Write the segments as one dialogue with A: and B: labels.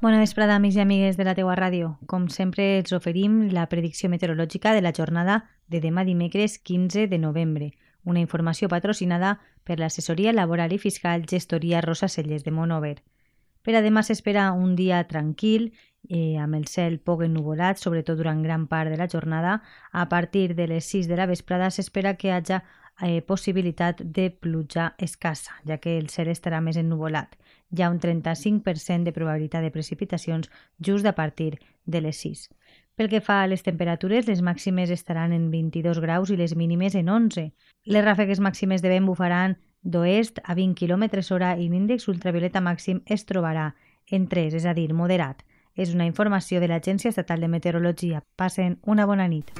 A: Bona vesprada, amics i amigues de la teua ràdio. Com sempre, els oferim la predicció meteorològica de la jornada de demà dimecres 15 de novembre, una informació patrocinada per l'assessoria laboral i fiscal Gestoria Rosa Celles de Monover. Per a demà s'espera un dia tranquil, eh, amb el cel poc ennuvolat, sobretot durant gran part de la jornada. A partir de les 6 de la vesprada s'espera que hi hagi eh, possibilitat de pluja escassa, ja que el cel estarà més ennuvolat hi ha un 35% de probabilitat de precipitacions just a partir de les 6. Pel que fa a les temperatures, les màximes estaran en 22 graus i les mínimes en 11. Les ràfegues màximes de vent bufaran d'oest a 20 km hora i l'índex ultravioleta màxim es trobarà en 3, és a dir, moderat. És una informació de l'Agència Estatal de Meteorologia. Passen una bona nit.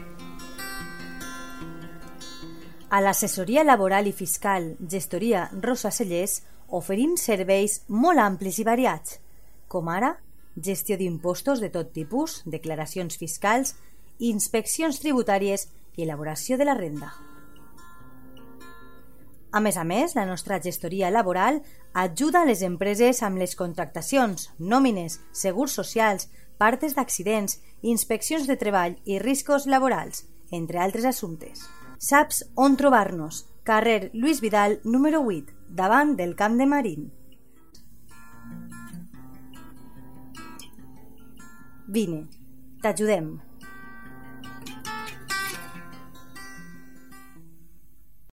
B: A l'assessoria laboral i fiscal Gestoria Rosa Cellers oferim serveis molt amplis i variats, com ara gestió d'impostos de tot tipus, declaracions fiscals, inspeccions tributàries i elaboració de la renda. A més a més, la nostra gestoria laboral ajuda a les empreses amb les contractacions, nòmines, segurs socials, partes d'accidents, inspeccions de treball i riscos laborals, entre altres assumptes. Saps on trobar-nos? Carrer Lluís Vidal, número 8, davant del Camp de Marín. Vine, t'ajudem.